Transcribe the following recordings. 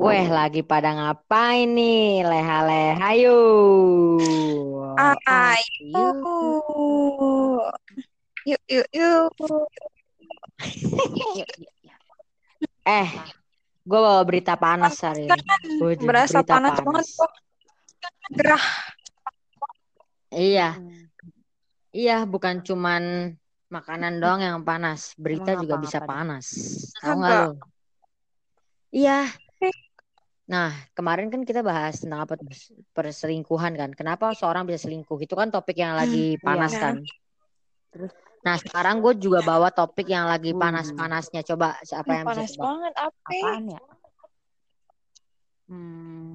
Weh, lagi pada ngapain nih? Leha-leha yuk. Ayo. Yuk, yuk, yuk. Eh, gue bawa berita panas hari ini. Waduh, Berasa berita panas, banget kok. Gerah. Iya, iya, bukan cuman makanan doang yang panas, berita Emang juga bisa panas. Tahu nggak lo? Iya. Nah, kemarin kan kita bahas tentang apa perselingkuhan kan. Kenapa seorang bisa selingkuh? Itu kan topik yang lagi panas iya. kan. Terus? Nah, sekarang gue juga bawa topik yang lagi Hmm. panas-panasnya. Coba siapa yang bisa Panas coba? banget, apa? Apaan ya? Hmm,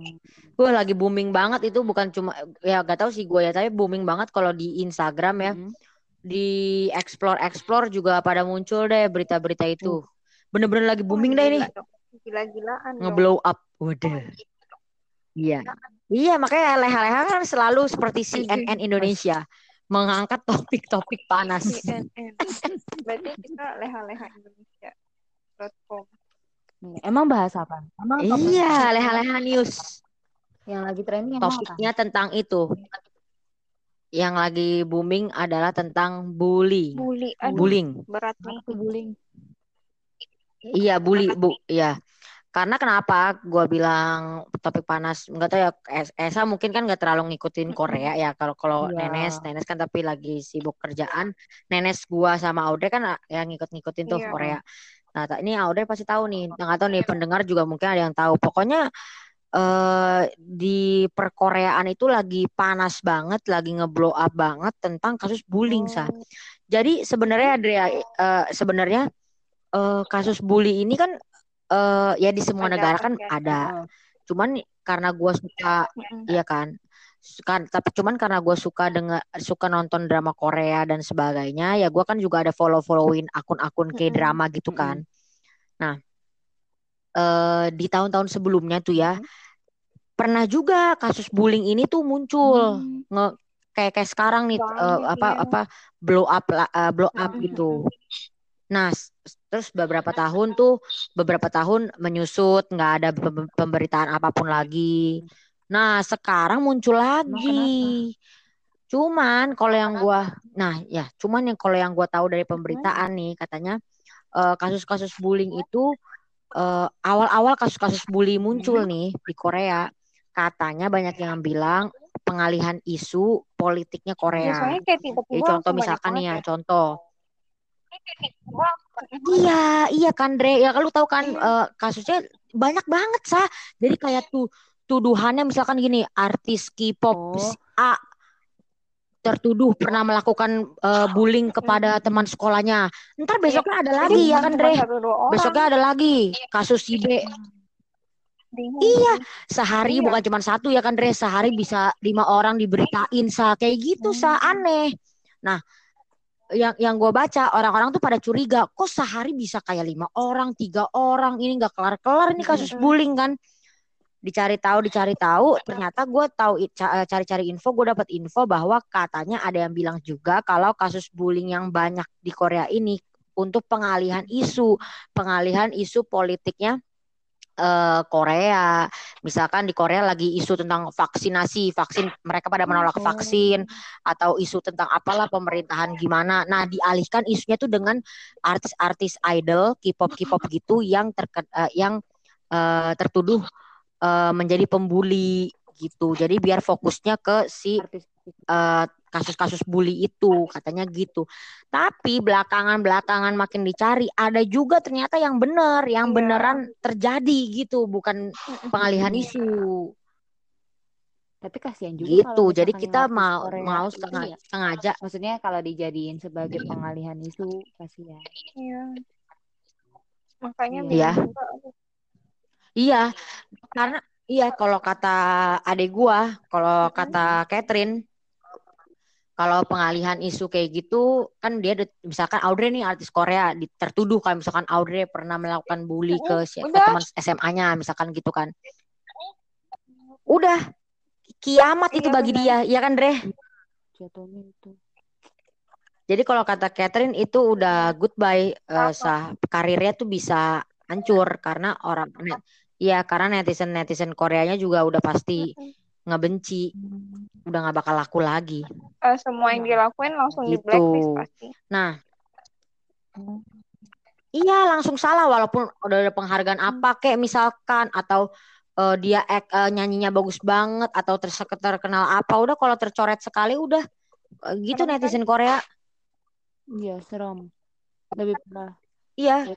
Gue lagi booming banget itu bukan cuma ya gak tahu sih gue ya, tapi booming banget kalau di Instagram ya. mm, Di explore explore juga pada muncul deh berita-berita itu. Bener-bener lagi booming deh ini. Gila-gilaan dong. ngeblow up. Waduh. Iya. Iya, makanya leha-leha kan selalu seperti CNN Indonesia mengangkat topik-topik panas. CNN. Berarti kita leha-leha Indonesia.com. nih, Emang bahas apa? Emang Iya, leha-leha news. yang lagi trending emang apa? Topiknya tentang itu. Yang lagi booming adalah tentang bully. Bully. Aduh, Bullying. berat nih. tuh bullying? Iya, bully, Bu. Iya. Karena kenapa gue bilang topik panas? Enggak tahu ya, Es- Esa mungkin kan nggak terlalu ngikutin Korea ya. Kalau kalau Iya. Nenes, Nenes kan tapi lagi sibuk kerjaan. Nenes gua sama Audrey kan ah, yang ngikut-ngikutin tuh Iya. Korea. Nah, ini Audrey pasti tahu nih. Nggak tahu nih pendengar juga mungkin ada yang tahu. Pokoknya eh di perkoreaan itu lagi panas banget, lagi ngeblow up banget tentang kasus bullying, Sa. Oh. Jadi sebenarnya Adria eh, sebenarnya eh, kasus bully ini kan eh, ya di semua Ada negara kan ya. ada. Heeh. Cuman karena gua suka Mm-mm. iya kan. Kan, tapi cuman karena gue suka dengar suka nonton drama Korea dan sebagainya, ya gua kan juga ada follow followin akun-akun kayak Mm-mm. drama gitu kan. Nah, eh di tahun-tahun sebelumnya tuh ya pernah juga kasus bullying ini tuh muncul Hmm. nge kayak kayak sekarang nih Banyak apa ya. apa blow up eh, blow up gitu. Nah, terus beberapa tahun tuh beberapa tahun menyusut, nggak ada pem- pemberitaan apa pun lagi. Nah, sekarang muncul lagi. Cuman kalau yang gua, nah ya, cuman yang kalau yang gua tahu dari pemberitaan nih katanya eh, kasus-kasus bullying itu eh, awal-awal kasus-kasus bully muncul nih di Korea, katanya banyak yang bilang pengalihan isu politiknya Ya, Korea. soalnya kayak contoh misalkan nih ya, contoh. Iya, iya kan Dre. Ya kalau tahu kan Iya. eh, kasusnya banyak banget sah. Jadi kayak tuh tuduhannya misalkan gini, artis K-pop Oh. A tertuduh pernah melakukan eh, bullying kepada teman sekolahnya. Ntar besoknya ada lagi Jadi ya kan Dre. Besoknya ada lagi kasus si B. Iya, sehari Iya. bukan cuma satu ya kan Dre, sehari bisa lima orang diberitain sa kayak gitu sa Hmm. aneh. Nah, yang yang gue baca orang-orang tuh pada curiga, kok sehari bisa kayak lima orang, tiga orang, ini nggak kelar-kelar ini kasus bullying kan? Dicari tahu, dicari tahu, ternyata gue tahu eh, cari-cari info, gue dapat info bahwa katanya ada yang bilang juga kalau kasus bullying yang banyak di Korea ini untuk pengalihan isu, pengalihan isu politiknya eh, Korea. Misalkan di Korea lagi isu tentang vaksinasi, vaksin mereka pada menolak vaksin atau isu tentang apalah pemerintahan gimana. Nah, dialihkan isunya tuh dengan artis-artis idol, K-pop K-pop gitu yang terke- eh, yang eh, tertuduh eh, menjadi pembuli gitu. Jadi biar fokusnya ke si eh, kasus-kasus bully itu katanya gitu. Tapi belakangan-belakangan makin dicari ada juga ternyata yang benar, yang Iya. beneran terjadi gitu, bukan pengalihan isu tapi kasihan juga gitu. kalau Jadi kita mau mau sengaja, ya. sengaja Maksudnya kalau dijadiin sebagai pengalihan isu kasihan. Iya. Makanya Iya. iya karena iya kalau kata adik gua, kalau kata Catherine kalau pengalihan isu kayak gitu kan dia misalkan Audrey nih artis Korea tertuduh kan misalkan Audrey pernah melakukan bully ke, si- ke Udah. teman SMA-nya misalkan gitu kan udah kiamat itu Iya, bagi dia ya kan Dre Jatuhnya itu. jadi kalau kata Catherine itu udah goodbye Apa? sah karirnya tuh bisa hancur karena orang net- Iya, karena netizen-netizen Koreanya juga udah pasti ngebenci, udah nggak bakal laku lagi. Eh, semua yang dilakuin langsung di Gitu. blacklist pasti. Nah, iya langsung salah walaupun udah ada penghargaan apa kayak misalkan atau eh, dia ek, eh, nyanyinya bagus banget atau terkenal apa udah kalau tercoret sekali udah eh, gitu Serem kan? netizen Korea. Iya, serem. Lebih parah Iya,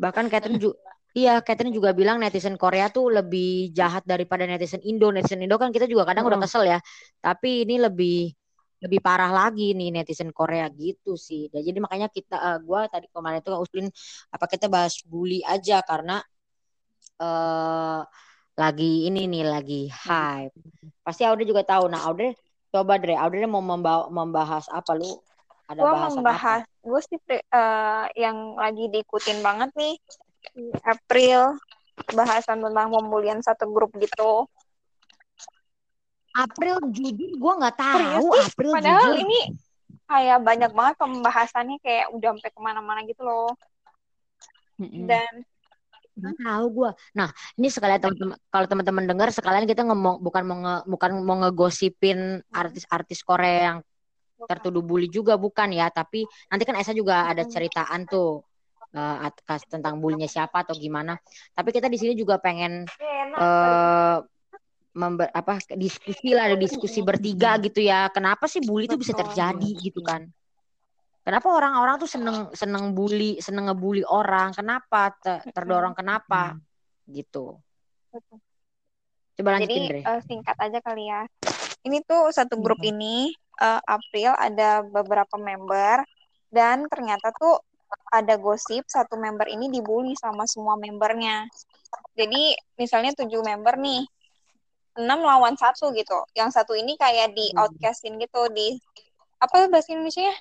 bahkan Catherine juga Iya, Catherine juga bilang netizen Korea tuh lebih jahat daripada netizen Indo. Netizen Indo kan kita juga kadang udah Heeh. kesel ya. Tapi ini lebih lebih parah lagi nih netizen Korea gitu sih. Dan jadi makanya kita eh, gua tadi kemarin tuh usulin apa kita bahas bully aja karena eh lagi ini nih lagi hype. Pasti Aude juga tahu. Nah, Aude coba Dre, Aude mau membawa, membahas apa lu? Ada Gue bahasan apa? membahas, gue sih eh, yang lagi diikutin banget nih April bahasan tentang pembulian satu grup gitu. April jujur gua nggak Serius tahu sih, April padahal jujur. ini kayak banyak banget pembahasannya kayak udah sampai ke mana-mana gitu loh. Mm-mm. Dan Nggak tahu gue. Nah, ini sekalian teman-teman kalau teman-teman dengar sekalian kita ngomong bukan mau nge, bukan mau ngegosipin artis-artis Korea yang tertuduh bully juga bukan ya, tapi nanti kan Esa juga ada ceritaan tuh kas- tentang bulinya siapa atau gimana. Tapi kita di sini juga pengen eh member, apa diskusi lah, ada diskusi bertiga gitu ya. Kenapa sih bully itu bisa terjadi gitu kan? Kenapa orang-orang tuh seneng seneng bully, seneng ngebully orang? Kenapa Te- terdorong kenapa? Gitu. Coba lanjutin Jadi Dre. eh, singkat aja kali ya. Ini tuh satu grup ini eh, April ada beberapa member dan ternyata tuh ada gosip satu member ini dibully sama semua membernya. Jadi misalnya tujuh member nih, enam lawan satu gitu. Yang satu ini kayak di Hmm. outcastin gitu di apa bahasa Indonesia ya?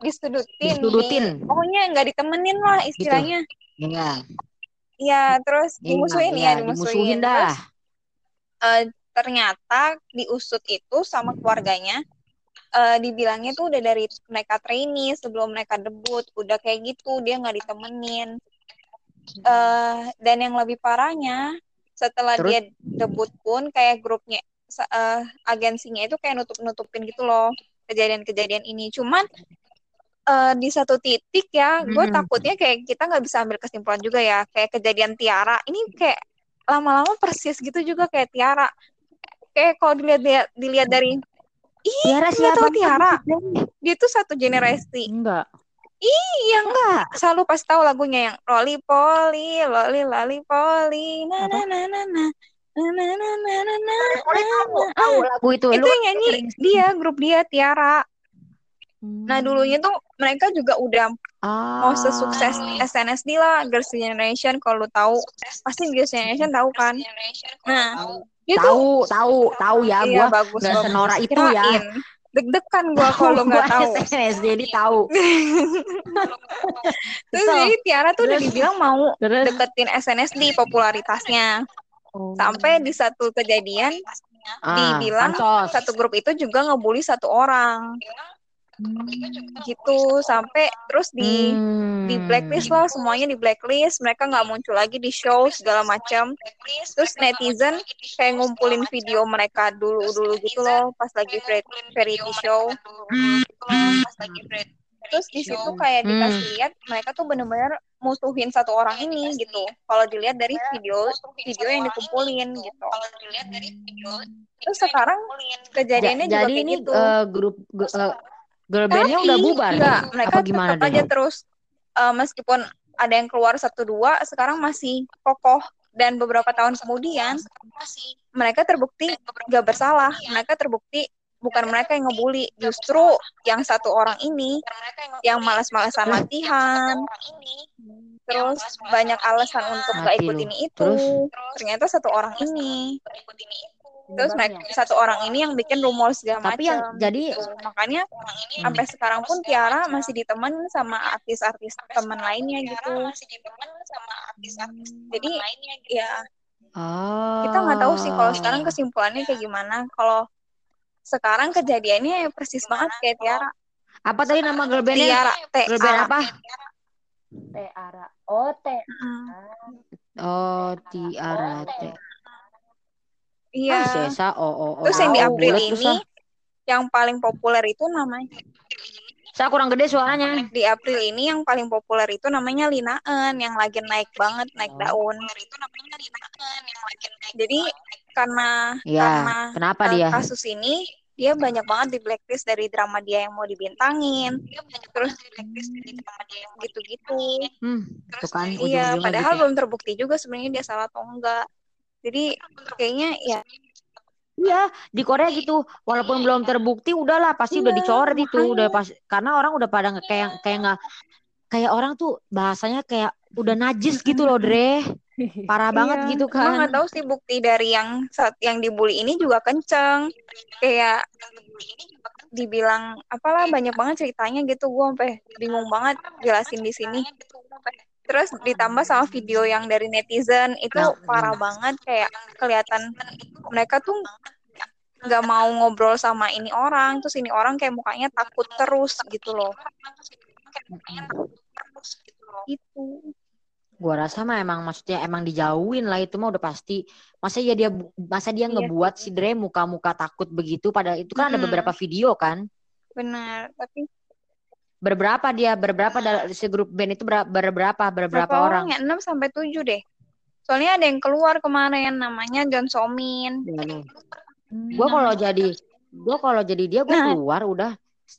Disudutin, Disudutin. di- pokoknya nggak ditemenin lah istilahnya. Iya. Iya, terus Iya, dimusuhin iya, ya, dimusuhin. dimusuhin dah. Terus eh, ternyata diusut itu sama keluarganya eh, dibilangnya tuh udah dari mereka trainee sebelum mereka debut udah kayak gitu dia nggak ditemenin Eh, dan yang lebih parahnya setelah Terus? dia debut pun kayak grupnya eh, agensinya itu kayak nutup nutupin gitu loh kejadian-kejadian ini cuman eh, di satu titik ya gue Hmm. takutnya kayak kita nggak bisa ambil kesimpulan juga ya kayak kejadian Tiara ini kayak lama-lama persis gitu juga kayak Tiara kayak kalau dilihat, dilihat dari Ih, Tiara siapa? Tiara. Dia tuh satu generasi. Enggak. Iya enggak, selalu pas tahu lagunya yang Loli Poli, Loli lali Poli, na na na na na. Na, na, na, na, na, na. Tahu, tahu lagu itu. Itu yang nyanyi dia, grup dia Tiara. Nah dulunya tuh mereka juga udah ah. mau sesukses SNSD lah Girls Generation kalau lu tahu pasti Girls Generation tahu kan. Nah dia tuh Tahu, tahu, tahu ya iya gua bagus nggak bagus. senora itu ya. Deg-degan gua kalau nggak tahu SNSD jadi tahu. terus Kesel. jadi Tiara tuh udah dibilang mau Terus deketin SNSD popularitasnya Oh. sampai di satu kejadian ah, dibilang satu grup itu juga ngebully satu orang gitu sampai terus di Hmm. di blacklist lah semuanya di blacklist. Mereka nggak muncul lagi di show segala macam. terus netizen kayak ngumpulin video mereka dulu dulu. Gitu loh pas lagi vari- variety show terus di situ kayak Hmm. dikasih lihat mereka tuh bener-bener musuhin satu orang ini gitu. kalau dilihat dari video video yang dikumpulin gitu. terus sekarang Ja- kejadiannya juga jadi kayak ini gitu. eh, grup eh, girl bandnya udah bubar. enggak, mereka Apa gimana tetap aja terus eh, meskipun ada yang keluar satu dua sekarang masih kokoh. Dan beberapa tahun kemudian mereka terbukti gak bersalah. Mereka terbukti bukan mereka yang ngebully. Justru yang satu orang ini yang malas-malasan latihan. Terus banyak alasan untuk gak ikut ini itu. Ternyata satu orang ini terus mereka satu orang ini yang bikin rumor segala Tapi yang macam jadi gitu. makanya sampai sekarang pun Tiara masih ditemen sama artis-artis teman lainnya gitu jadi ya ah. kita nggak tahu sih kalau sekarang kesimpulannya kayak gimana kalau sekarang kejadiannya persis banget kayak Tiara apa tadi nama girl bandnya? Tiara T Girl band apa? Tiara. Oh, T. Oh, Tiara T. Iya. Ah, Sesa, oh, oh, oh. Terus yang di April ini Sa. yang paling populer itu namanya Sa kurang gede suaranya. di April ini yang paling populer itu namanya Linaan yang lagi naik banget naik Oh. daun. Jadi karena Iya, karena kenapa eh, dia? kasus ini dia banyak banget di blacklist dari drama dia yang mau dibintangin. Terus gitu-gitu. Hmm, tuh kan Iya, padahal gitu. belum terbukti juga sebenarnya dia salah atau enggak. Jadi kayaknya ya Iya, di Korea gitu. Walaupun belum terbukti, udahlah pasti udah Iya, dicoret itu, udah pas karena orang udah pada kayak kayak nggak kayak orang tuh bahasanya kayak udah najis gitu loh, Dre. Parah banget Iya, gitu Cuma kan. nggak tahu sih bukti dari yang saat yang dibully ini juga kenceng. Kayak dibilang apalah banyak banget ceritanya gitu gue sampai bingung banget jelasin di sini. Terus ditambah sama video yang dari netizen itu parah banget kayak kelihatan mereka tuh nggak mau ngobrol sama ini orang, terus ini orang kayak mukanya takut terus gitu loh. Itu. Gua rasa mah emang maksudnya emang dijauhin lah itu mah udah pasti. Masa ya dia masa dia Iya ngebuat si Dre muka-muka takut begitu pada itu kan ada Mm-mm. beberapa video kan. Benar, tapi Berberapa dia berberapa dari si grup band itu ber- berberapa berberapa berapa orang? orang ya? 6 sampai 7 deh. Soalnya ada yang keluar kemarin namanya John Somin. Ya, nih. Gua kalau jadi gua kalau jadi dia gua Nah. keluar udah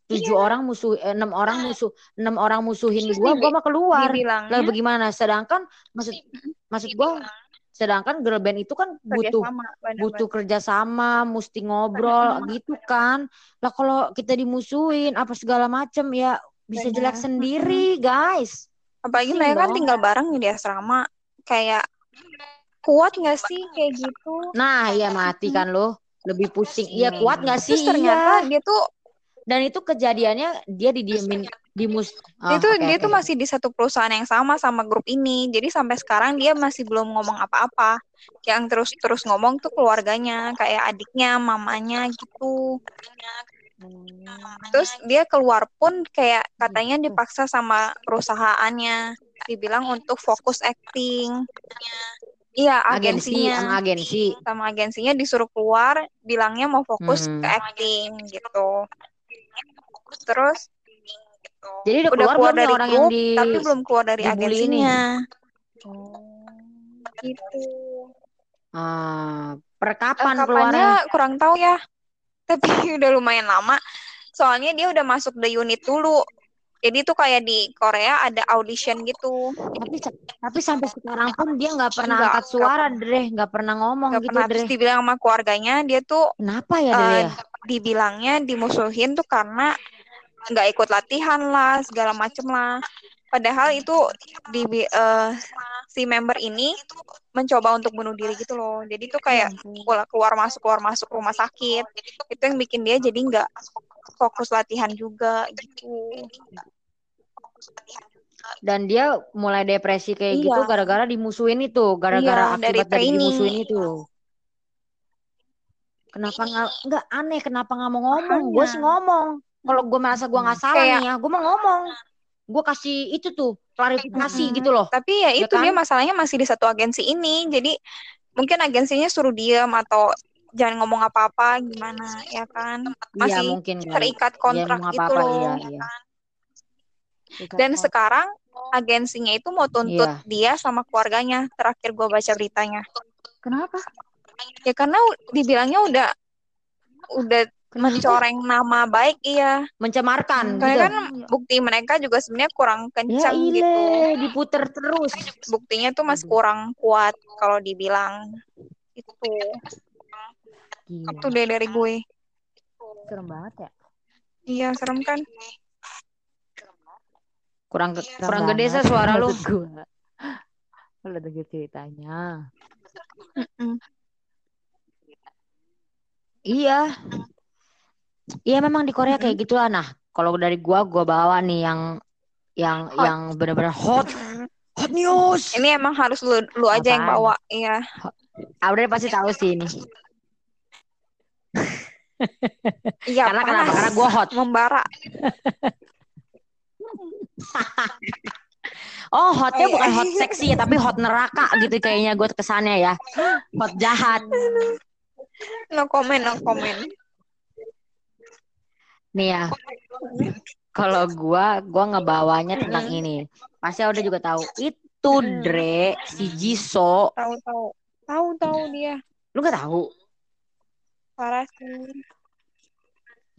tujuh Iya. orang musuh eh, enam orang musuh enam orang musuhin dibi- gua mah keluar lah bagaimana sedangkan maksud maksud gua sedangkan girl band itu kan butuh kerjasama, butuh kerjasama mesti ngobrol gitu kan lah kalau kita dimusuhin apa segala macem ya bisa Benar. jelek sendiri guys Apalagi Pusing mereka kan tinggal bareng di asrama. Kayak kuat nggak sih kayak gitu? nah ya mati kan lo lebih pusing iya Iya. kuat nggak sih Terus ternyata iya dia tuh dan itu kejadiannya dia didiemin di mus dia Ah, tuh oke, dia oke. tuh masih di satu perusahaan yang sama sama grup ini. Jadi sampai sekarang dia masih belum ngomong apa-apa. Yang terus-terus ngomong tuh keluarganya, kayak adiknya, mamanya gitu. Terus dia keluar pun kayak katanya dipaksa sama perusahaannya. Dibilang untuk fokus acting. Iya, agensi agensinya. sama agensi Sama agensinya disuruh keluar, bilangnya mau fokus Hmm. ke acting gitu. Terus jadi udah, udah keluar, keluar dari orang yang grup, di tapi belum keluar dari dibully ini? agensinya. Gitu. ah, per kapan kapannya keluarnya kurang tahu ya. Tapi udah lumayan lama. Soalnya dia udah masuk the unit dulu. Jadi tuh kayak di Korea ada audition gitu. tapi tapi sampai sekarang pun dia nggak pernah Nggak, angkat suara Dre nggak pernah ngomong Gak gitu pernah terus dibilang sama keluarganya dia tuh kenapa ya Dre eh, ya dibilangnya dimusuhin tuh karena nggak ikut latihan lah segala macem lah. Padahal itu di eh, si member ini mencoba untuk bunuh diri gitu loh. Jadi tuh kayak keluar keluar masuk keluar masuk rumah sakit. Itu yang bikin dia jadi nggak fokus latihan juga gitu. dan dia mulai depresi kayak Iya. gitu gara-gara dimusuhin itu gara-gara Iya, dari akibat dari training. dimusuhin itu kenapa nggak nggak aneh kenapa nggak mau ngomong gue sih ngomong kalau gue merasa gue nggak salah Kayak- nih ya gue mau ngomong gue kasih itu tuh klarifikasi Mm-mm. gitu loh Tapi ya Ya itu kan? dia masalahnya masih di satu agensi ini. Jadi mungkin agensinya suruh diam atau jangan ngomong apa-apa gimana ya kan? iya Masih mungkin kali. terikat Dia kontrak mau gitu loh. iya iya Dan sekarang agensinya itu mau tuntut Iya. dia sama keluarganya. Terakhir gue baca beritanya. Kenapa? Ya karena dibilangnya udah udah mencoreng nama baik iya. mencemarkan Karena gitu kan bukti mereka juga sebenarnya kurang ya kencang ile gitu. diputer terus Buktinya tuh masih kurang kuat kalau dibilang itu. Itu deh dari gue. Serem banget ya. Iya, serem kan? kurang Serem kurang gede sih suara lu gua. Lu denger ceritanya. Mm-mm. Iya. Iya memang di Korea kayak gitulah. Nah, kalau dari gua gua bawa nih yang yang Hot. yang benar-benar hot. Hot news. Ini emang harus lu, lu aja yang bawa, iya. Audrey pasti tahu sih ini. Iya, Karena kenapa? Karena gua hot. Membara. Oh, hotnya Oh, iya. bukan hot seksi ya, tapi hot neraka gitu kayaknya gue kesannya ya. Hot jahat. No comment, no comment. Nih ya, kalau gua gua ngebawanya tentang ini. Pasti udah juga tahu. Itu Mm-mm. Dre, si Jisoo. Tahu tahu. Tahu tahu dia. Lu gak tahu? Parah sih.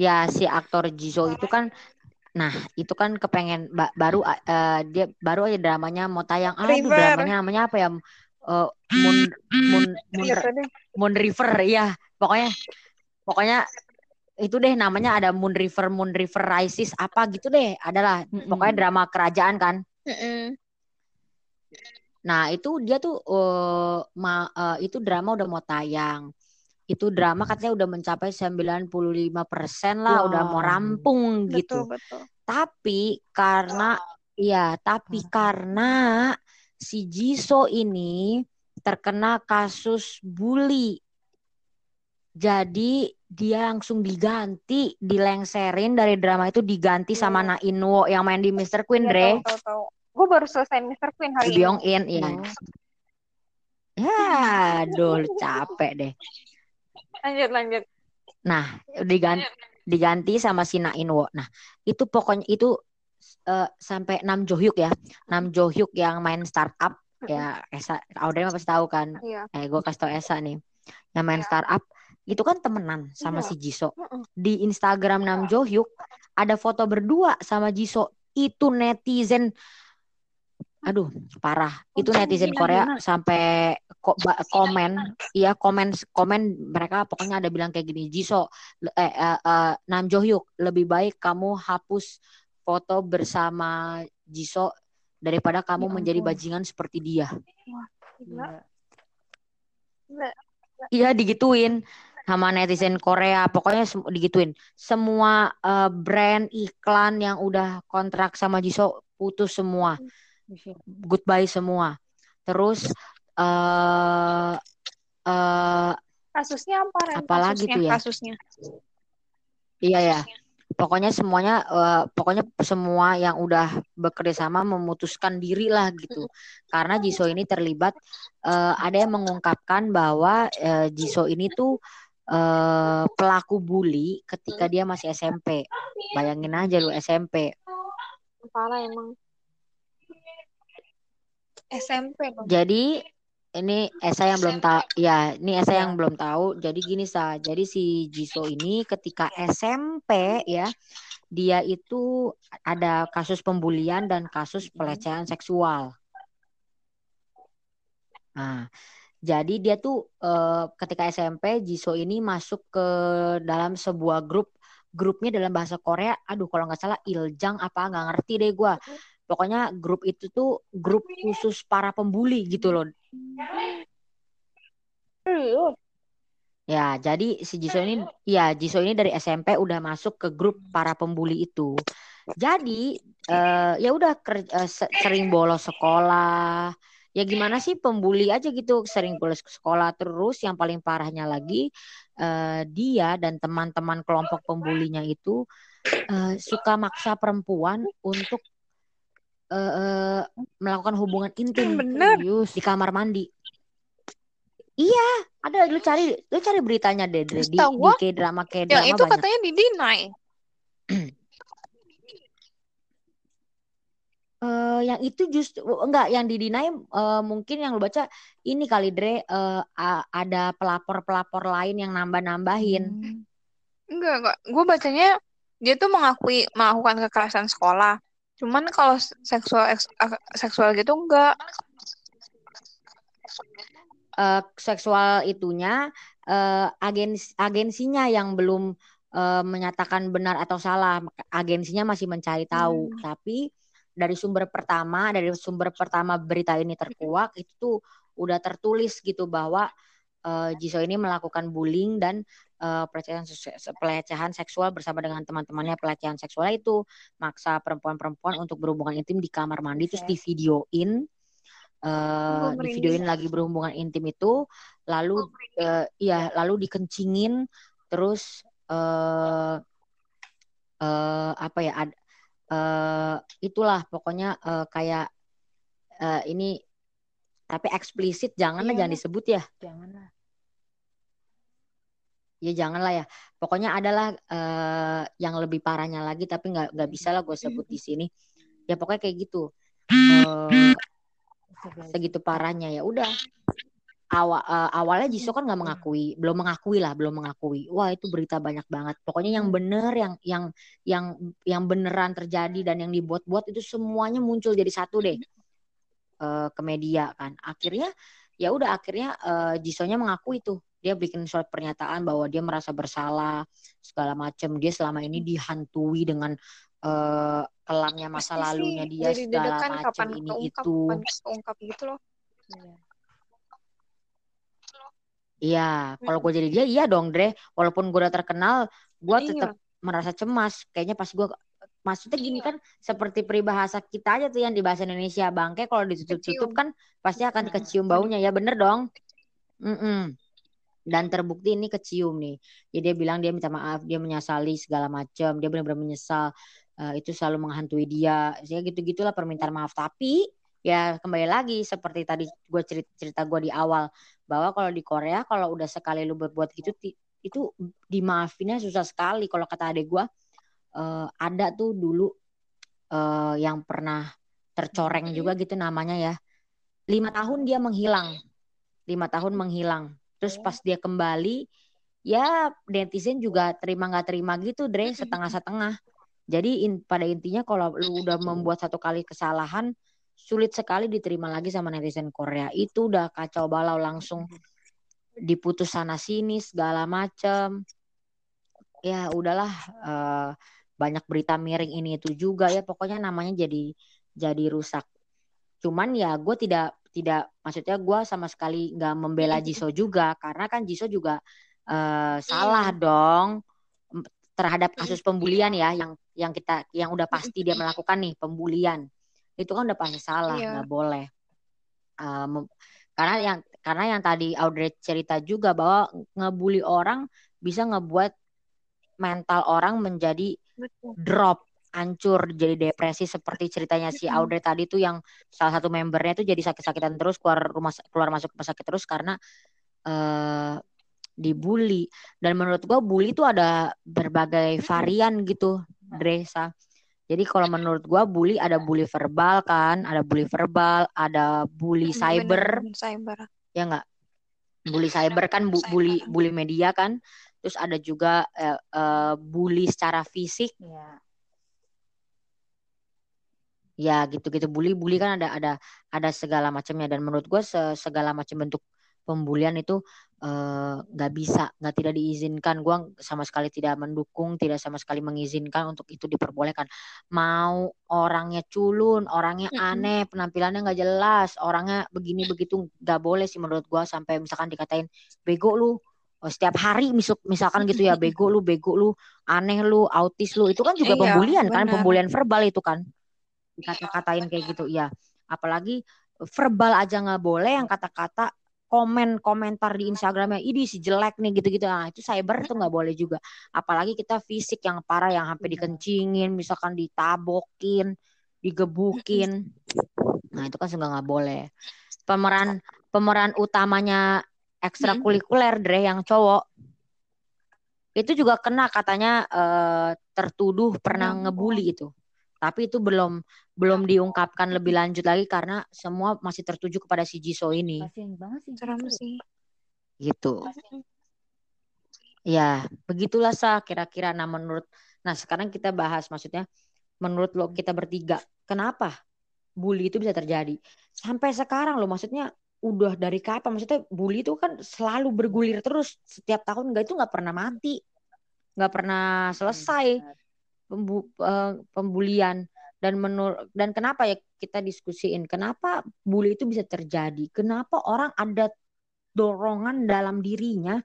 Ya, si aktor Jisoo itu kan Nah, itu kan kepengen ba- baru eh, dia baru aja dramanya mau tayang. Aduh, River. dramanya namanya apa ya? Eh, Moon Moon Moon. Moon River ya. Pokoknya pokoknya itu deh namanya ada Moon River Moon River Rises apa gitu deh. Adalah Mm-mm. pokoknya drama kerajaan kan. Mm-mm. Nah, itu dia tuh eh, ma- eh, itu drama udah mau tayang. Itu drama katanya udah mencapai 95% lah, udah mau Wow. rampung gitu. Betul betul. Tapi karena iya, tapi karena si Jisoo ini terkena kasus bully. Jadi dia langsung diganti, dilengserin dari drama itu diganti sama Iya. Na Inwo yang main di Mr. Queen, Iya, Dre. tahu tahu tahu. Gue baru selesai Mr. Queen hari ini. Byung In, ya. Oh. Ya, aduh capek deh. Lanjut lanjut. Nah, diganti diganti sama si Na Inwo. Nah, itu pokoknya itu eh, sampai Nam Jo Hyuk ya. Nam Jo Hyuk yang main startup ya Esa Audrey mah pasti tahu kan. Iya. Eh, gue kasih tau Esa nih. Yang main startup itu kan temenan sama Iya. si Jisoo. Di Instagram Nam Jo Hyuk ada foto berdua sama Jisoo. Itu netizen Aduh, parah. Itu netizen Korea sampai ko- komen, iya komen komen mereka pokoknya ada bilang kayak gini, Jisoo, eh, eh, eh, Nam Jo Hyuk, lebih baik kamu hapus foto bersama Jisoo daripada kamu Ya menjadi bajingan seperti dia. Gila. Gila. Iya digituin sama netizen Korea, pokoknya sem- digituin. Semua eh, brand iklan yang udah kontrak sama Jisoo putus semua. Goodbye semua. Terus eh eh Kasusnya apa Ren? Apalagi kasusnya, tuh ya? Kasusnya. iya ya. Pokoknya semuanya eh, pokoknya semua yang udah bekerja sama memutuskan diri lah gitu. Karena Jisoo ini terlibat eh, ada yang mengungkapkan bahwa eh, Jisoo ini tuh eh, pelaku bully ketika dia masih SMP. Bayangin aja lu SMP. Parah emang. SMP dong. Jadi ini Esa yang belum tahu, ya ini Esa Ya. yang belum tahu. Jadi gini sa, jadi si Jisoo ini ketika SMP ya, dia itu ada kasus pembulian dan kasus pelecehan seksual. Nah, jadi dia tuh eh, ketika SMP Jisoo ini masuk ke dalam sebuah grup, grupnya dalam bahasa Korea. Aduh, kalau nggak salah Iljang apa nggak ngerti deh gua. Pokoknya grup itu tuh grup khusus para pembuli gitu loh. Ya, jadi si Jisoo ini, ya Jisoo ini dari SMP udah masuk ke grup para pembuli itu. Jadi eh, ya udah eh, se- sering bolos sekolah. Ya gimana sih pembuli aja gitu, sering bolos ke sekolah terus. Yang paling parahnya lagi eh, dia dan teman-teman kelompok pembulinya itu eh, suka maksa perempuan untuk eh, eh, melakukan hubungan intim Bener. Serius. di kamar mandi. Iya, ada lu cari lu cari beritanya deh di Setahu di gua, K-drama Yang K-drama itu banyak. katanya di deny. Eh, yang itu justru enggak yang didinai eh, mungkin yang lu baca ini kali Dre a- ada pelapor-pelapor lain yang nambah-nambahin. Hmm. Enggak, enggak. Gue bacanya dia tuh mengakui melakukan kekerasan sekolah. Cuman kalau seksual eks- seksual gitu enggak. Eh, seksual itunya eh, agens agensinya yang belum eh, menyatakan benar atau salah. Agensinya masih mencari tahu. Hmm. Tapi dari sumber pertama, dari sumber pertama berita ini terkuak itu tuh udah tertulis gitu bahwa eh, Jisoo ini melakukan bullying dan eh, pelecehan pelecehan seksual bersama dengan teman-temannya pelecehan seksual itu maksa perempuan-perempuan untuk berhubungan intim di kamar mandi terus Buset. di videoin eh Gue di merinding. videoin lagi berhubungan intim itu lalu eh, iya lalu dikencingin terus eh eh apa ya ad- eh itulah pokoknya eh, kayak uh, ini tapi eksplisit janganlah Iya. jangan disebut ya. Janganlah. Ya janganlah ya. Pokoknya adalah uh, yang lebih parahnya lagi tapi nggak nggak bisa lah gue sebut di sini. Ya pokoknya kayak gitu. Uh, segitu parahnya ya udah awal uh, awalnya Jisoo kan nggak mengakui belum mengakui lah belum mengakui. Wah itu berita banyak banget. Pokoknya yang bener yang yang yang yang beneran terjadi dan yang dibuat-buat itu semuanya muncul jadi satu deh uh, ke media kan. Akhirnya ya udah akhirnya uh, Jisoo-nya mengakui tuh. Dia bikin surat pernyataan bahwa dia merasa bersalah segala macam dia selama ini dihantui dengan uh, kelamnya masa Pasti lalunya dia jadi segala macam kapan ini itu. kapan gitu loh. Iya. Iya, kalau gue jadi dia iya dong, Dre. Walaupun gue udah terkenal, gue Iya. tetap merasa cemas. Kayaknya pas gue maksudnya gini kan seperti peribahasa kita aja tuh yang di bahasa Indonesia bangke kalau ditutup-tutup kan pasti akan kecium baunya ya bener dong. Mm-mm. Dan terbukti ini kecium nih. Jadi dia bilang dia minta maaf, dia menyesali segala macam, dia benar-benar menyesal. Eh, itu selalu menghantui dia. Ya gitu-gitulah permintaan maaf. Tapi ya kembali lagi seperti tadi gue cerita cerita gue di awal bahwa kalau di Korea kalau udah sekali lu berbuat gitu itu dimaafinnya susah sekali. Kalau kata adek gue eh, ada tuh dulu eh, yang pernah tercoreng juga gitu namanya ya. Lima tahun dia menghilang. Lima tahun menghilang. Terus pas dia kembali ya netizen juga terima nggak terima gitu Dre setengah-setengah. Jadi in- pada intinya kalau lu udah membuat satu kali kesalahan sulit sekali diterima lagi sama netizen Korea. Itu udah kacau balau langsung diputus sana sini segala macem. Ya udahlah eh, banyak berita miring ini itu juga ya. Pokoknya namanya jadi jadi rusak. Cuman ya gue tidak tidak maksudnya gue sama sekali nggak membela Jisoo juga. Karena kan Jisoo juga eh, salah dong terhadap kasus pembulian ya yang yang kita yang udah pasti dia melakukan nih pembulian itu kan udah pasti salah Iya. nggak boleh Eh, mem- karena yang karena yang tadi Audrey cerita juga bahwa ngebully orang bisa ngebuat mental orang menjadi Betul. drop hancur jadi depresi seperti ceritanya si. Audrey tadi tuh yang salah satu membernya tuh jadi sakit-sakitan terus keluar rumah keluar masuk rumah sakit terus karena eh dibully dan menurut gua bully tuh ada berbagai varian gitu Dresa jadi kalau menurut gua bully ada bully verbal kan ada bully verbal ada bully cyber. bener-bener cyber. ya nggak? Bully cyber kan bu- bully bully media kan. Terus ada juga eh, eh, bully secara fisik. Iya. ya gitu-gitu. Bully bully kan ada ada ada segala macamnya. Dan menurut gue se- segala macam bentuk pembulian itu eh, nggak bisa nggak tidak diizinkan. Gue sama sekali tidak mendukung tidak sama sekali mengizinkan untuk itu diperbolehkan. Mau orangnya culun orangnya aneh penampilannya nggak jelas orangnya begini begitu nggak boleh sih menurut gue sampai misalkan dikatain bego lu Oh, setiap hari misal- misalkan gitu ya bego lu bego lu aneh lu autis lu. Itu kan juga Iya, pembulian kan benar. pembulian verbal itu kan. Dikata-katain kayak gitu ya apalagi verbal aja nggak boleh yang kata-kata komen komentar di Instagramnya ini si jelek nih gitu-gitu. Nah itu cyber itu nggak boleh juga. Apalagi kita fisik yang parah yang sampai Iya. dikencingin misalkan ditabokin digebukin. Nah itu kan juga nggak boleh. Pemeran pemeran utamanya ekstrakurikuler Dre yang cowok. Itu juga kena katanya eh, tertuduh pernah Ya ngebully itu tapi itu belum belum diungkapkan lebih lanjut lagi karena semua masih tertuju kepada si Jisoo ini. Kasian banget sih. Jisoo. sih. gitu. Ya begitulah sa kira-kira. Nah menurut nah sekarang kita bahas maksudnya menurut lo kita bertiga kenapa bully itu bisa terjadi? Sampai sekarang lo maksudnya udah dari kapan? Maksudnya bully itu kan selalu bergulir terus setiap tahun. Nggak itu nggak pernah mati. Nggak pernah selesai. Benar. Pembu- eh, pembulian. Dan menurut dan kenapa ya kita diskusiin? Kenapa bully itu bisa terjadi? Kenapa orang ada dorongan dalam dirinya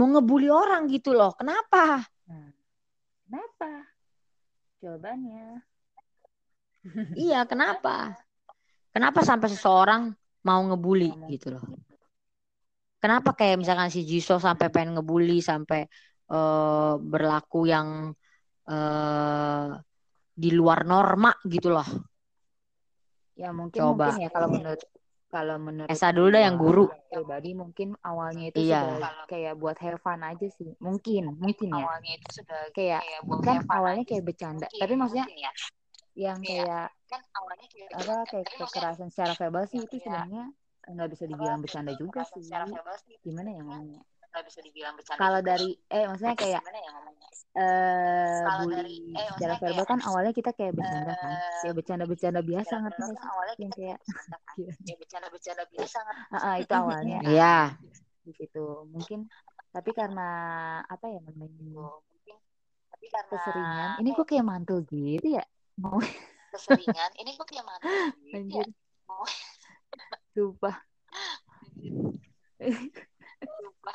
mau ngebully orang gitu loh? Kenapa? Nah, kenapa? Jawabannya. iya kenapa? Kenapa sampai seseorang mau ngebully. gitu loh? Kenapa kayak misalkan si Jisoo sampai pengen ngebully sampai eh, berlaku yang eh, di luar norma gitu loh Ya mungkin Coba. mungkin ya kalau menurut kalau menurut Esa dulu dah yang guru. pribadi mungkin awalnya itu Iya. sudah kayak buat have fun aja sih mungkin mungkin ya awalnya itu sudah kayak buat kan awalnya kayak bercanda Mungkin, tapi maksudnya mungkin ya. yang Iya. kayak kan awalnya kayak apa kayak maksudnya kekerasan secara verbal sih itu kayak sebenarnya nggak bisa dibilang bercanda juga sih secara verbal sih gimana ya ngomongnya nggak bisa dibilang bercanda kalau dari eh maksudnya kayak gimana ya ngomongnya? eh Kalau bully dari- eh, secara verbal kayak, kan awalnya kita kayak bercanda kan. Eh, kayak bercanda-bercanda biasa secara ngerti verbal nggak kan sih? awalnya yang kita kayak kayak bercanda kan? Ya bercanda-bercanda biasa kan Ah, ah, itu awalnya. Kan Iya. di situ. Mungkin tapi karena apa ya namanya mungkin tapi karena keseringan. Ini kok kayak mantul gitu ya? Mau keseringan? Ini gue kayak mantan gitu ya? Anjir. Mau sumpah. Lupa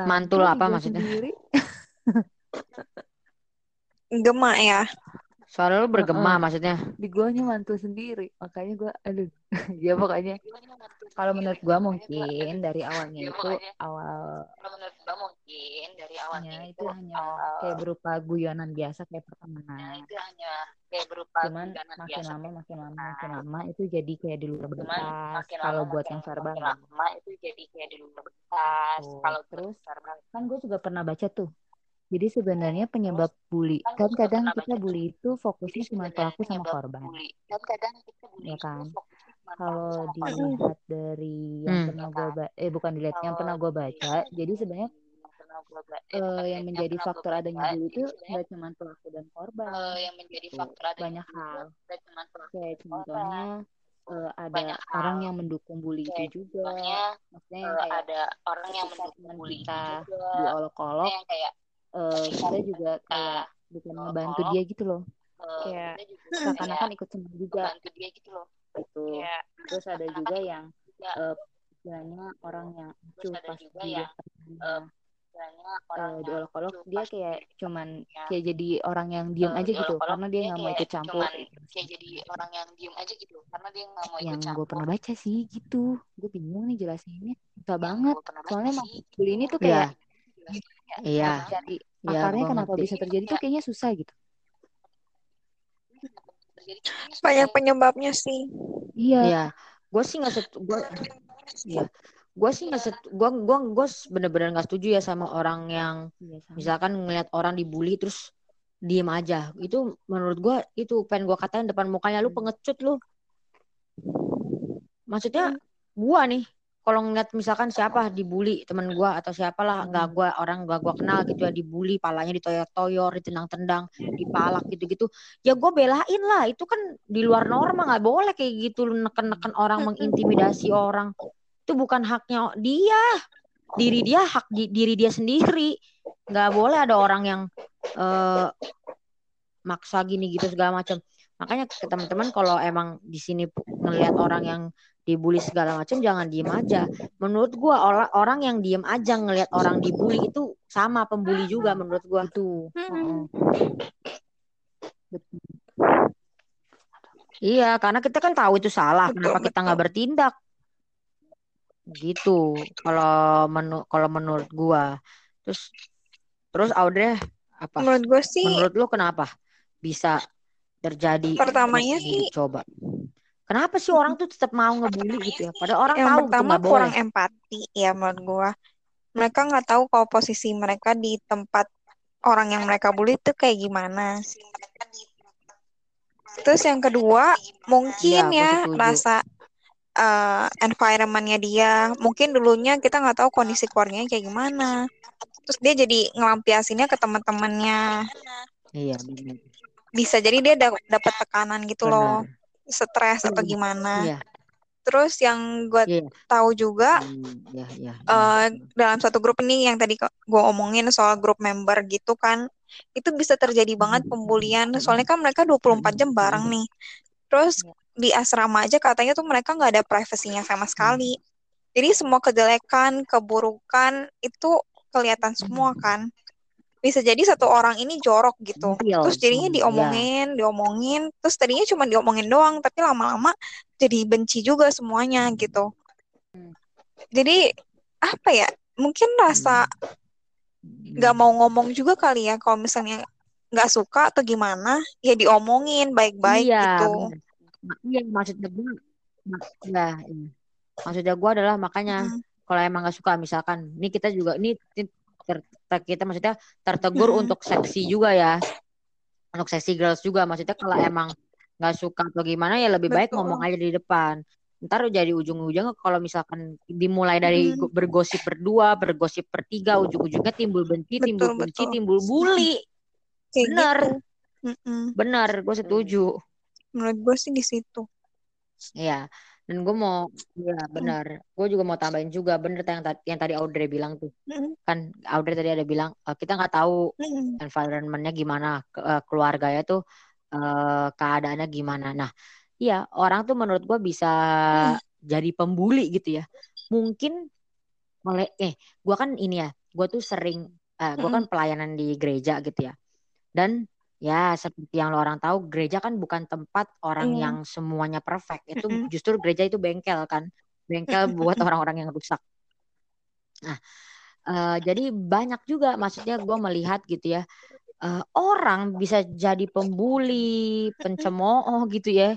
Mantul Gua apa maksudnya? sendiri Gema ya. Suara lu bergema Heeh. maksudnya. di guanya mantul sendiri makanya gua aduh ya pokoknya kalau menurut gua mungkin dari awalnya Ya, itu pokoknya. awal kalau menurut gue mungkin dari awalnya Ya, itu itu hanya awal kayak berupa guyonan biasa kayak pertemanan. itu hanya kayak berupa Cuman guyonan makin biasa lama makin lama makin lama itu jadi kayak di luar batas. Kalau buat yang verbal ya. lama itu jadi kayak di luar batas kalau terus verbal kan gue juga pernah baca tuh. Jadi sebenarnya penyebab bully kan gue kan kadang kita bully itu jadi fokusnya cuma pelaku sama korban. bully kan kadang kita bully Ya kan? Kalau dilihat dari yang Hmm. pernah gue baca, eh bukan dilihat yang pernah gue baca, jadi sebenarnya eh, eh, bukan yang yang menjadi faktor adanya baca bully jadi itu nggak cuma pelaku dan korban, eh, yang menjadi faktor adanya banyak bully hal. bukan cuma pelaku Kayak dan korban contohnya eh, ada banyak orang hal yang mendukung bully itu juga, contohnya maksudnya yang eh, kayak ada orang yang mendukung bully itu kita juga diolok-olok, yang kayak eh, ketika kita juga kayak bukan ngebantu diolok-olok dia gitu loh, eh, kayak seakan-akan ikut senang juga. membantu dia gitu loh. Gitu. kayak Terus ada juga yang eh, istilahnya orang yang ada pas eh, orang eh, yang diolok-olok dia kayak cuman kayak jadi orang yang diem eh, aja gitu karena dia dia nggak mau ikut campur. cuman kayak gitu. jadi orang yang diem aja gitu karena dia nggak mau ikut yang gue campur. pernah baca sih gitu. Gue bingung nih jelasinnya. Susah banget. soalnya bully ini tuh Iya. kayak Iya. cari Iya, akarnya kenapa ngerti. bisa terjadi tuh kayaknya susah gitu Banyak susah penyebabnya sih. iya Iya. Gue sih nggak set, gue, iya. Gue sih nggak set, gue gue gue bener-bener nggak setuju ya sama orang yang iya sama misalkan ngelihat orang dibully terus diem aja. Itu menurut gue itu pengen gue katain depan mukanya lu Hmm. pengecut lu. Maksudnya gua nih kalau ngeliat misalkan siapa dibully temen gua atau siapalah nggak gua orang nggak gua kenal gitu ya dibully palanya ditoyor-toyor ditendang-tendang dipalak gitu-gitu ya gua belain lah. Itu kan di luar norma nggak boleh kayak gitu lu neken-neken orang mengintimidasi orang. Itu bukan haknya dia. Diri dia hak di- diri dia sendiri. Nggak boleh ada orang yang eh, maksa gini gitu segala macam. Makanya teman-teman kalau emang di sini ngelihat orang yang dibully segala macam jangan diem aja. Menurut gua orang orang yang diem aja ngelihat orang dibully itu sama pembuli juga menurut gua. Itu Hmm. betul iya karena kita kan tahu itu salah Betul, kenapa kita nggak bertindak. Gitu kalau menu kalau menurut gua. Terus terus Audrey apa? Menurut gue sih menurut lu kenapa bisa terjadi pertamanya sih coba kenapa sih orang tuh tetap mau ngebully gitu ya padahal orang yang tahu gitu pertama boleh kurang empati ya menurut gue. Mereka nggak tahu kalau posisi mereka di tempat orang yang mereka bully itu kayak gimana. Terus yang kedua mungkin Iya, gua ya setuju. rasa eh, environmentnya dia. Mungkin dulunya kita nggak tahu kondisi keluarganya kayak gimana. Terus dia jadi ngelampiasinnya ke teman-temannya. iya benar Bisa jadi dia da- dapat tekanan gitu loh, benar stres atau gimana. iya Terus yang gue iya tahu juga Hmm, iya iya eh, iya. dalam satu grup ini yang tadi gue omongin soal grup member gitu kan, itu bisa terjadi banget pembulian. Soalnya kan mereka 24 jam bareng nih. Terus di asrama aja katanya tuh mereka nggak ada privasinya sama sekali. Jadi semua kejelekan, keburukan itu kelihatan semua kan. Bisa jadi satu orang ini jorok gitu. Tampil. Terus jadinya Hmm, diomongin, diomongin. Terus tadinya cuma diomongin doang, tapi lama-lama jadi benci juga semuanya gitu. Jadi apa ya? Mungkin rasa nggak mau ngomong juga kali ya kalau misalnya nggak suka atau gimana ya diomongin baik-baik Iya, gitu Iya, maksudnya gue, ya, iya. Maksudnya gue adalah makanya Mm-mm. kalau emang gak suka misalkan, ini kita juga ini ter- ter- kita maksudnya tertegur Mm-mm. untuk seksi juga ya, untuk seksi girls juga. Maksudnya kalau emang nggak suka atau gimana ya lebih baik betul ngomong aja di depan. Ntar jadi ujung-ujungnya kalau misalkan dimulai dari go- bergosip berdua, bergosip bertiga, ujung-ujungnya timbul benci, timbul betul benci, betul timbul bully. kayak Bener, gitu bener, gue setuju. menurut gue sih di situ Iya, dan gue mau, ya benar. Gue juga mau tambahin juga, bener yang tadi yang tadi Audrey bilang tuh, Mm-mm. kan Audrey tadi ada bilang eh, kita nggak tahu Mm-mm. environmentnya gimana, ke- eh, keluarganya tuh eh, keadaannya gimana. Nah, iya orang tuh menurut gue bisa Mm. jadi pembuli gitu ya. Mungkin oleh, eh, gue kan ini ya, gue tuh sering, eh, gue kan Mm-mm. pelayanan di gereja gitu ya. Dan ya seperti yang lo orang tahu, gereja kan bukan tempat orang Iya. yang semuanya perfect. Itu justru gereja itu bengkel kan, bengkel buat orang-orang yang rusak. Nah, eh, jadi banyak juga, maksudnya gue melihat gitu ya, eh, orang bisa jadi pembuli, pencemooh gitu ya,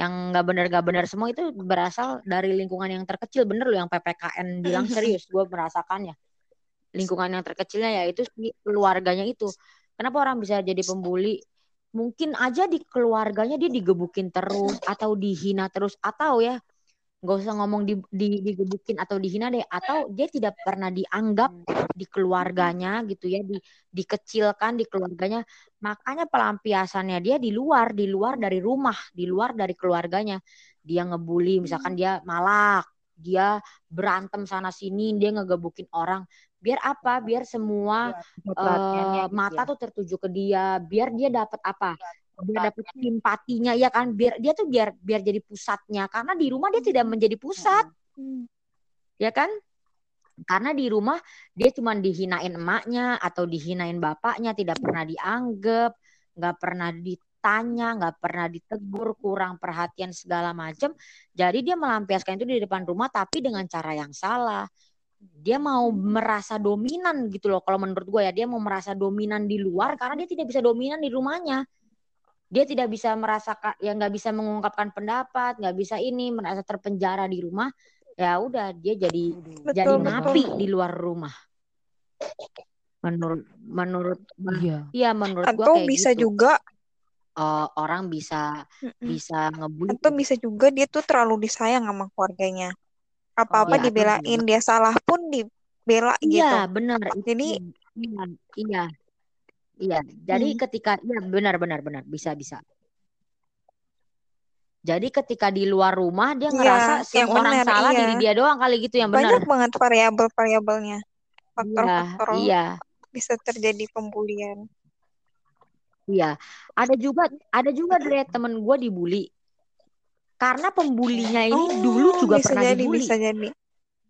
yang nggak benar nggak benar semua itu berasal dari lingkungan yang terkecil. Bener loh yang PPKN bilang serius, gue merasakannya. Lingkungan yang terkecilnya yaitu keluarganya itu. Kenapa orang bisa jadi pembuli? Mungkin aja di keluarganya dia digebukin terus atau dihina terus atau ya nggak usah ngomong di, di digebukin atau dihina deh atau dia tidak pernah dianggap di keluarganya gitu ya di dikecilkan di keluarganya. Makanya pelampiasannya dia di luar di luar dari rumah di luar dari keluarganya. Dia ngebully misalkan dia malak dia berantem sana sini dia ngegebukin orang biar apa? Biar semua gitu mata ya. tuh tertuju ke dia. Biar dia dapat apa? Biar dapat simpatinya ya kan? Biar dia tuh biar biar jadi pusatnya. Karena di rumah dia tidak menjadi pusat. Ya kan? Karena di rumah dia cuma dihinain emaknya atau dihinain bapaknya tidak pernah dianggap nggak pernah ditanya nggak pernah ditegur kurang perhatian segala macam jadi dia melampiaskan itu di depan rumah tapi dengan cara yang salah dia mau merasa dominan gitu loh kalau menurut gue ya. Dia mau merasa dominan di luar karena dia tidak bisa dominan di rumahnya. Dia tidak bisa merasakan ya nggak bisa mengungkapkan pendapat nggak bisa ini merasa terpenjara di rumah. Ya udah dia jadi jadi betul. betul napi di luar rumah. Menurut menurut Iya. iya menurut gua atau kayak bisa gitu. juga. Eh, orang bisa mm-mm. bisa ngebully. Atau bisa juga dia tuh terlalu disayang sama keluarganya apa-apa ya atau dibelain dia salah pun dibela gitu. iya benar jadi iya iya. Iya jadi hmm, ketika iya benar benar benar. Bisa bisa. Jadi ketika di luar rumah dia iya ngerasa yang semua orang benar salah iya. diri dia doang kali gitu yang benar. banyak banget variabel-variabelnya. Iya faktor-faktor iya. bisa terjadi pembulian. Iya. Ada juga ada juga Dre temen gue dibully karena pembulinya ini dulu oh juga bisa pernah jadi dibully. bisa jadi.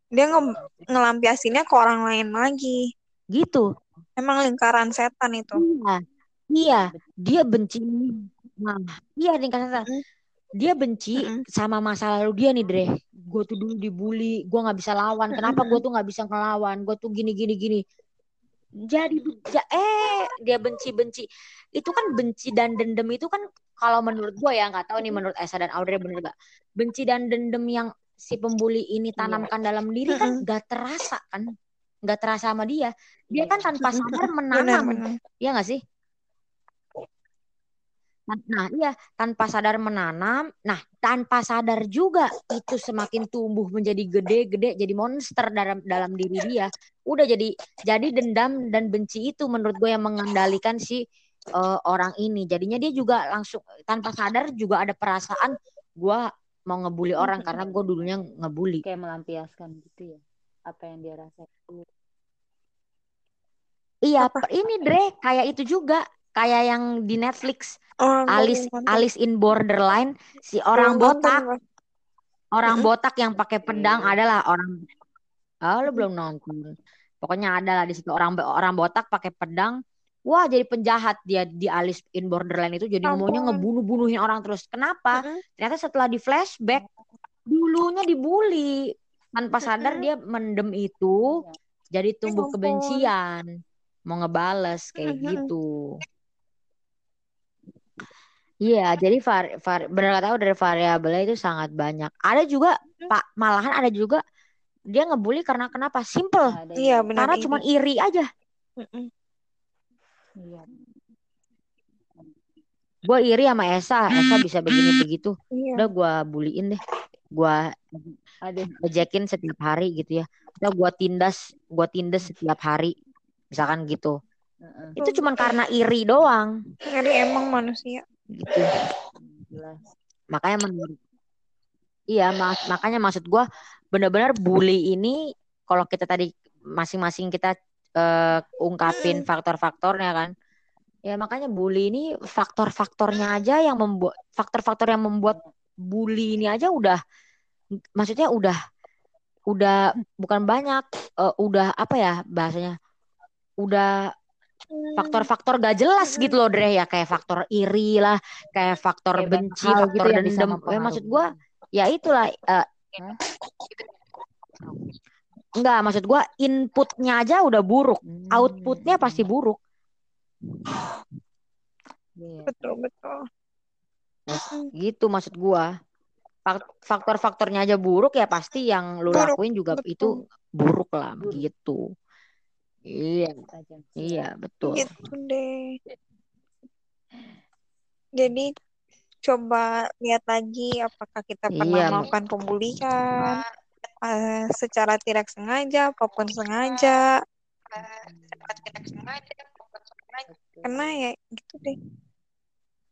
Dia nge- ngelampiasinnya ke orang lain lagi. Gitu. Emang lingkaran setan itu. Iya. Iya. Dia benci. Nah iya lingkaran setan. Mm-mm, dia benci mm-mm. sama masa lalu dia nih Dre. Gue tuh dulu dibully gue nggak bisa lawan. Kenapa gue tuh nggak bisa ngelawan? Gue tuh gini gini gini. Jadi ja- eh dia benci benci itu kan benci dan dendam itu kan kalau menurut gue ya nggak tahu nih menurut Esa dan Audrey bener gak benci dan dendam yang si pembuli ini Iya. tanamkan dalam diri kan nggak terasa kan nggak terasa sama dia dia Iya. kan tanpa Mm-mm. sadar menanam benar ya nggak sih Nah, iya, tanpa sadar menanam. Nah, tanpa sadar juga itu semakin tumbuh menjadi gede-gede, jadi monster dalam dalam diri dia. Udah jadi jadi dendam dan benci itu menurut gue yang mengendalikan si eh, orang ini. Jadinya dia juga langsung tanpa sadar juga ada perasaan gue mau ngebully orang karena gue dulunya ngebully. Kayak melampiaskan gitu ya. Apa yang dia rasain. Iya, apa? per- ini Dre, kayak itu juga, kayak yang di Netflix, oh Alice Alice in Borderline, si orang botak. Orang botak yang pakai pedang Oke. adalah orang oh lu belum nonton. Pokoknya ada lah di situ. Orang orang botak pakai pedang wah jadi penjahat dia di Alice in Borderland itu jadi maunya ampun ngebunuh bunuhin orang terus kenapa Mm-mm. ternyata setelah di flashback dulunya dibully tanpa sadar Mm-mm. dia mendem itu jadi ya tumbuh ampun kebencian mau ngebales kayak Mm-mm. gitu Iya, jadi var, var, benar kata lu dari variabelnya itu sangat banyak. Ada juga Pak, malahan ada juga dia ngebully karena kenapa? Simple. Iya ya. benar Karena cuma iri aja. Mm-mm. Iya. Gue iri sama Esa, Esa bisa begini begitu. Iya. Udah gue buliin deh. Gue ejekin setiap hari gitu ya. Udah gue tindas, gue tindas setiap hari. Misalkan gitu. Heeh. Itu cuma karena iri doang Ngeri emang manusia. gitu. Jelas. Makanya menurut Iya, mas, makanya maksud gue benar-benar bully ini kalau kita tadi masing-masing kita eh, ungkapin faktor-faktornya kan. Ya makanya bully ini faktor-faktornya aja yang membuat faktor-faktor yang membuat bully ini aja udah maksudnya udah udah bukan banyak eh, udah apa ya bahasanya udah faktor-faktor gak jelas gitu loh Dre ya. Kayak faktor iri lah kayak faktor banyak benci faktor gitu bisa dendam. Eh, maksud gue ya itulah Hah? Enggak maksud gua inputnya aja udah buruk Hmm. outputnya pasti buruk Iya. Betul betul. gitu maksud gua Fak- faktor-faktornya aja buruk ya pasti yang lu Buruk, lakuin juga betul. itu buruk lah Buruk. gitu iya iya betul Gitu deh. Jadi coba lihat lagi apakah kita pernah Iya, melakukan pembulian eh, secara tidak sengaja apa pun sengaja. Karena ya gitu deh.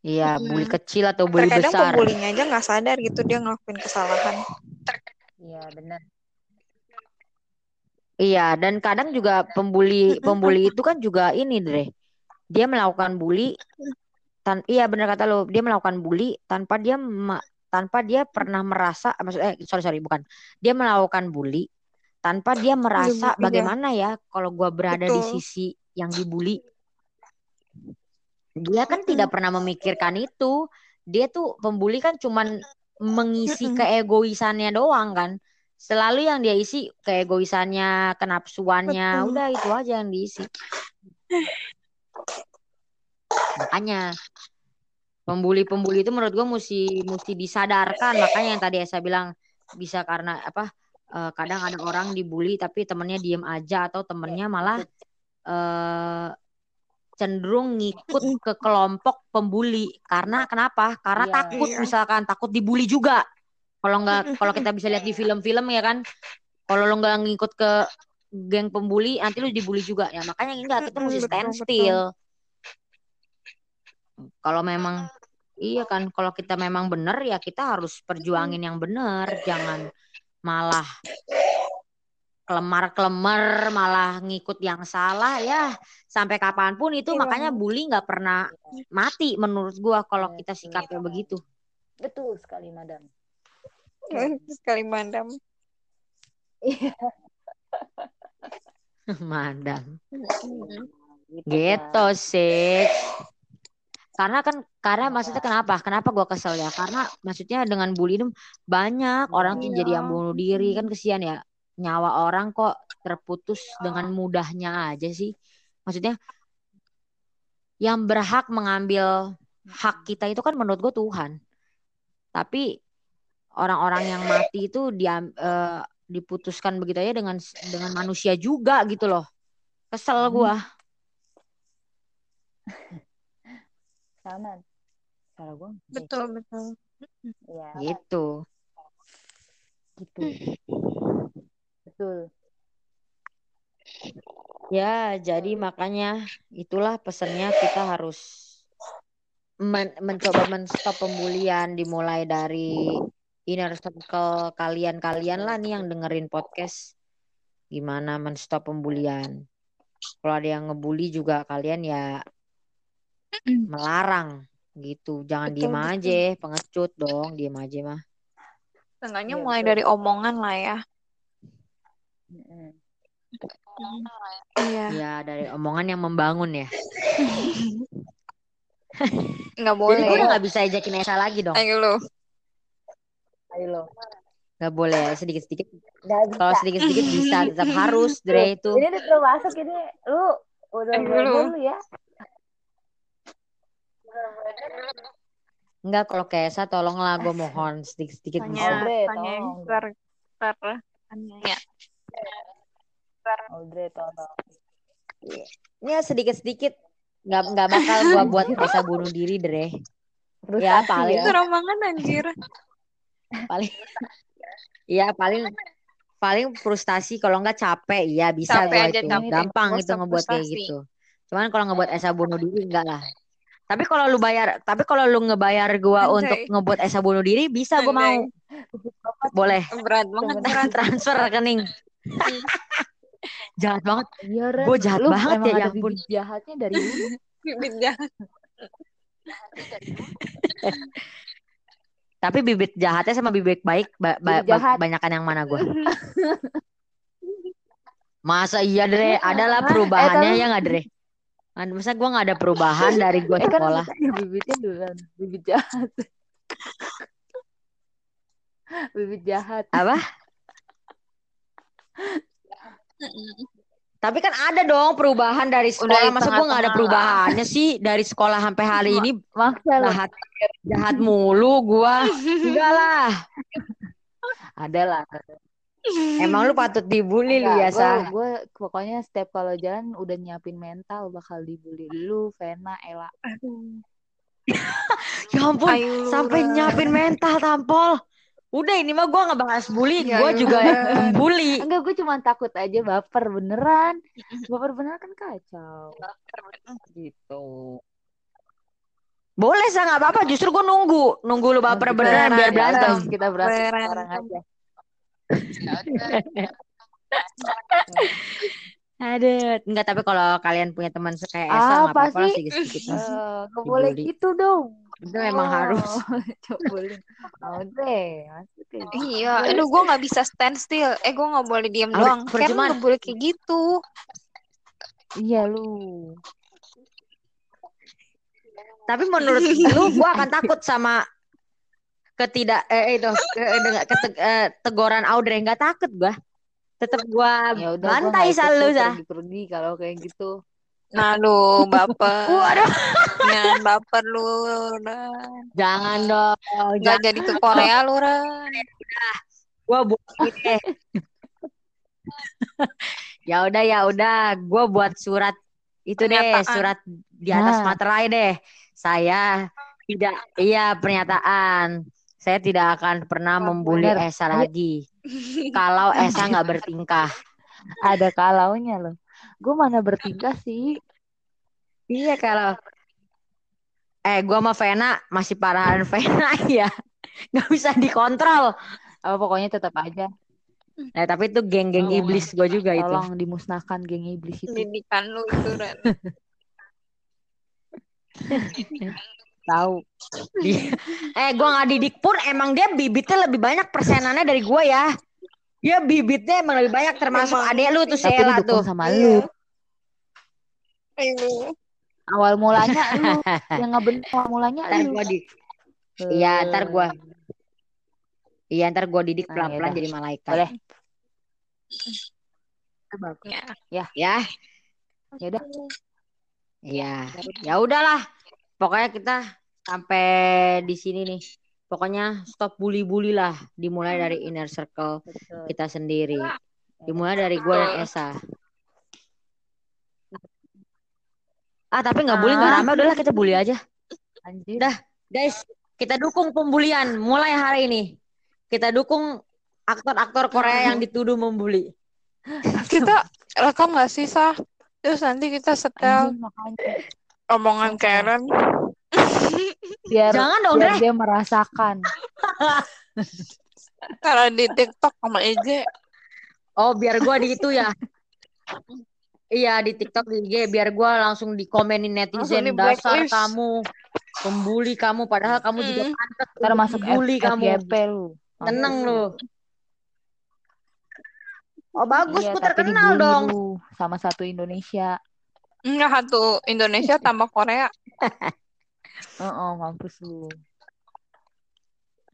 iya bully kecil atau bully Terkadang besar pembulinya aja nggak sadar gitu dia ngelakuin kesalahan. Iya benar. iya dan kadang juga pembuli pembuli itu kan juga ini Dre dia melakukan bully tan iya benar kata lo dia melakukan bully tanpa dia ma- tanpa dia pernah merasa maksud eh sorry sorry bukan. Dia melakukan bully tanpa dia merasa Iya. bagaimana ya kalau gua berada di Betul. sisi yang dibully. Dia kan tidak pernah memikirkan itu. Dia tuh pembuli kan cuman mengisi keegoisannya doang kan. Selalu yang dia isi keegoisannya kenapsuannya Betul. udah itu aja yang diisi. Makanya pembuli-pembuli itu menurut gue mesti mesti disadarkan. Makanya yang tadi saya bilang bisa karena apa eh, kadang ada orang dibully tapi temennya diem aja atau temennya malah eh, cenderung ngikut ke kelompok pembuli. Karena kenapa? Karena Iya. takut Iya. misalkan takut dibully juga. Kalau nggak kalau kita bisa lihat di film-film ya kan? Kalau lo nggak ngikut ke geng pembuli nanti lu dibully juga. Ya makanya enggak kita mesti betul, stand betul. Kalau memang iya kan kalau kita memang benar ya kita harus perjuangin yang benar jangan malah kelemar-kelemar malah ngikut yang salah ya sampai kapan pun itu Iya makanya bully nggak pernah mati menurut gua kalau Iya, kita betul. sikapnya begitu Betul sekali, Madam. Sekali mandam. mandang Mm-mm. gitu sih karena kan karena maksudnya kenapa? Kenapa gua kesel ya? Karena maksudnya dengan bully itu banyak orang tuh Iya. jadi yang bunuh diri. Kan kesian ya. Nyawa orang kok terputus dengan mudahnya aja sih. Maksudnya yang berhak mengambil hak kita itu kan menurut gue Tuhan. Tapi orang-orang yang mati itu dia eh, diputuskan begitu aja dengan dengan manusia juga gitu loh. Kesel gua Sama. Salah gue. Betul betul. Iya, gitu gitu. Betul. Ya, jadi makanya itulah pesannya kita harus men- mencoba menstop pembulian dimulai dari inner circle kalian-kalian lah nih yang dengerin podcast. Gimana menstop pembulian. Kalau ada yang ngebully juga kalian ya melarang gitu. Jangan Betul, diem betul. aja, pengecut dong, diem aja mah. Setengahnya Iya, mulai betul. dari omongan lah ya. Iya. Ya, dari omongan yang membangun ya. Nggak Jadi boleh. gue udah gak bisa ejakin Esa lagi dong. Ayo lo. Ayo lo. Gak boleh ya, sedikit-sedikit. Nggak bisa. Kalau sedikit-sedikit bisa, tetap harus, Dre itu. Ini udah termasuk ini. Lu udah dulu ya. Enggak, kalau ke Esa tolonglah gue mohon sedikit-sedikit Tanya, bisa. Tolong. ntar, ntar tanya. Audrey tolong. Ya sedikit-sedikit nggak nggak bakal gue buat Esa bunuh diri deh. Ya Frustasi paling Serem banget anjir. paling Iya paling paling frustasi kalau nggak capek iya bisa Capek gua aja, itu capek. gampang itu ngebuat kayak gitu cuman kalau ngebuat Esa bunuh diri enggak lah tapi kalau lu bayar tapi kalau lu ngebayar gua Anjay. untuk ngebuat Esa bunuh diri bisa gua mau Anjay. boleh Berat banget berat. transfer rekening jahat banget Iya. Gua jahat Lu banget ya, ya ampun. bibit jahatnya dari. Bibit jahat. tapi bibit jahatnya sama bibit baik ba- ba- Bibit jahat. banyakan yang mana gua masa iya dre adalah perubahannya Eh, tapi- ya nggak dre masa gua nggak ada perubahan dari gua Eh kan sekolah makanya bibitnya duluan. Bibit jahat. bibit jahat. apa Tapi kan ada dong perubahan dari sekolah. di Masa gue nggak ada perubahannya sih dari sekolah sampai hari ini Maksa jahat jahat mulu gua. Enggak lah. Ada lah. Emang lu patut dibully lu ya, Sa? Gue pokoknya setiap kalau jalan udah nyiapin mental bakal dibully lu, Vena, Ella. Ya ampun, Ayo, sampai nyiapin mental tampol. Udah ini mah gua ngebahas bully, Ya, gua ya, juga membuli. Enggak, gue cuma takut aja baper beneran. Baper beneran kan kacau. Gitu. Boleh Sa, nggak apa-apa. Justru gua nunggu, nunggu lu baper beneran biar berantem. Kita berantem Berantem. sekarang aja. Aduh, enggak tapi kalau kalian punya teman kayak Esa Ah, nggak apa-apa lah pasti. sedikit-sedikit. Eh, nggak boleh gitu dong. Itu memang Oh, harus. Coba bullying. Mau deh, gitu. Iya, aduh gue nggak bisa stand still. Eh gue nggak boleh diem Ah, doang. Kan nggak boleh kayak gitu. Iya lu. Tapi menurut lu gua akan takut sama ketidak eh itu ke, dengan kete- eh, teguran Audrey nggak takut gua. Tetap gua Ya udah gua bantai selalu tuh Sa. pergi-pergi kalau kayak gitu. Nah lu baper. Waduh, Jangan baper lu. Ren. jangan dong. Nggak Jangan jadi ke Korea lu Ren. gua buat deh. ya udah ya udah, gua buat surat itu deh, surat di atas Nah. materai deh. Saya tidak iya pernyataan. Saya tidak akan pernah membuli bener. Esa lagi. Kalau Esa nggak bertingkah. Ada kalaunya loh. Gue mana bertingkah sih? Iya kalau eh gua sama Vena masih parahan Vena ya. nggak bisa dikontrol. Apa pokoknya tetap aja. Nah, tapi itu geng-geng Tolong. iblis gua juga itu. Tolong dimusnahkan geng iblis itu. Pendidikan lu itu Ren. Tahu. Dia- eh gua nggak didik pun emang dia bibitnya lebih banyak persenannya dari gua ya. Dia bibitnya emang lebih banyak termasuk Emang adek lu tuh Tapi Sheila tuh. sama Iya. lu. Ayo. Awal mulanya lu. Yang ngebentuk awal mulanya Ntar lu. gua di Iya, ntar gua Iya ntar gua didik Nah, pelan-pelan yaudah. jadi malaikat. Boleh. Ya. Ya, Ya udah. iya. Ya udahlah. Pokoknya kita sampai di sini nih. Pokoknya stop bully-bully lah. Dimulai dari inner circle Betul. kita sendiri. Dimulai dari gua dan Esa. Ah tapi nggak bully nggak Ah. rame udahlah kita bully aja. Anjir. Dah. Guys, kita dukung pembulian mulai hari ini. Kita dukung aktor-aktor Korea yang dituduh membuli. Kita rekam nggak sih Sah? Terus nanti kita setel makanya. omongan Karen. Biar, Jangan dong, biar dia merasakan. Kalau di TikTok sama EJ. Oh, biar gua di itu ya. Iya, di TikTok di IG biar gua langsung dikomenin Langsung netizen di dasar blacklist." kamu pembuli kamu padahal kamu juga Mm. pantas Ntar untuk masuk dibully F- kamu. FYP lu. Seneng lu. Oh, bagus Iya, tapi terkenal dong. lu sama satu Indonesia. Enggak satu Indonesia tambah Korea. Heeh, mampus lu.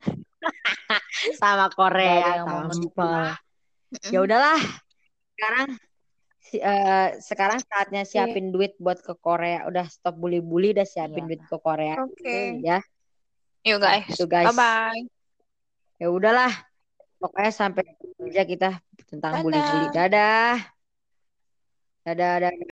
Sama Korea, yang mau tampol. Ya udahlah. Sekarang si- eh, sekarang saatnya siapin duit buat ke Korea. Udah stop bully-bully, udah siapin Iya. duit ke Korea. Oke. Ya. Yuk guys. Itu guys. Bye bye. Ya udahlah. Pokoknya sampai aja kita tentang bully-bully. Dadah. Dadah, dadah.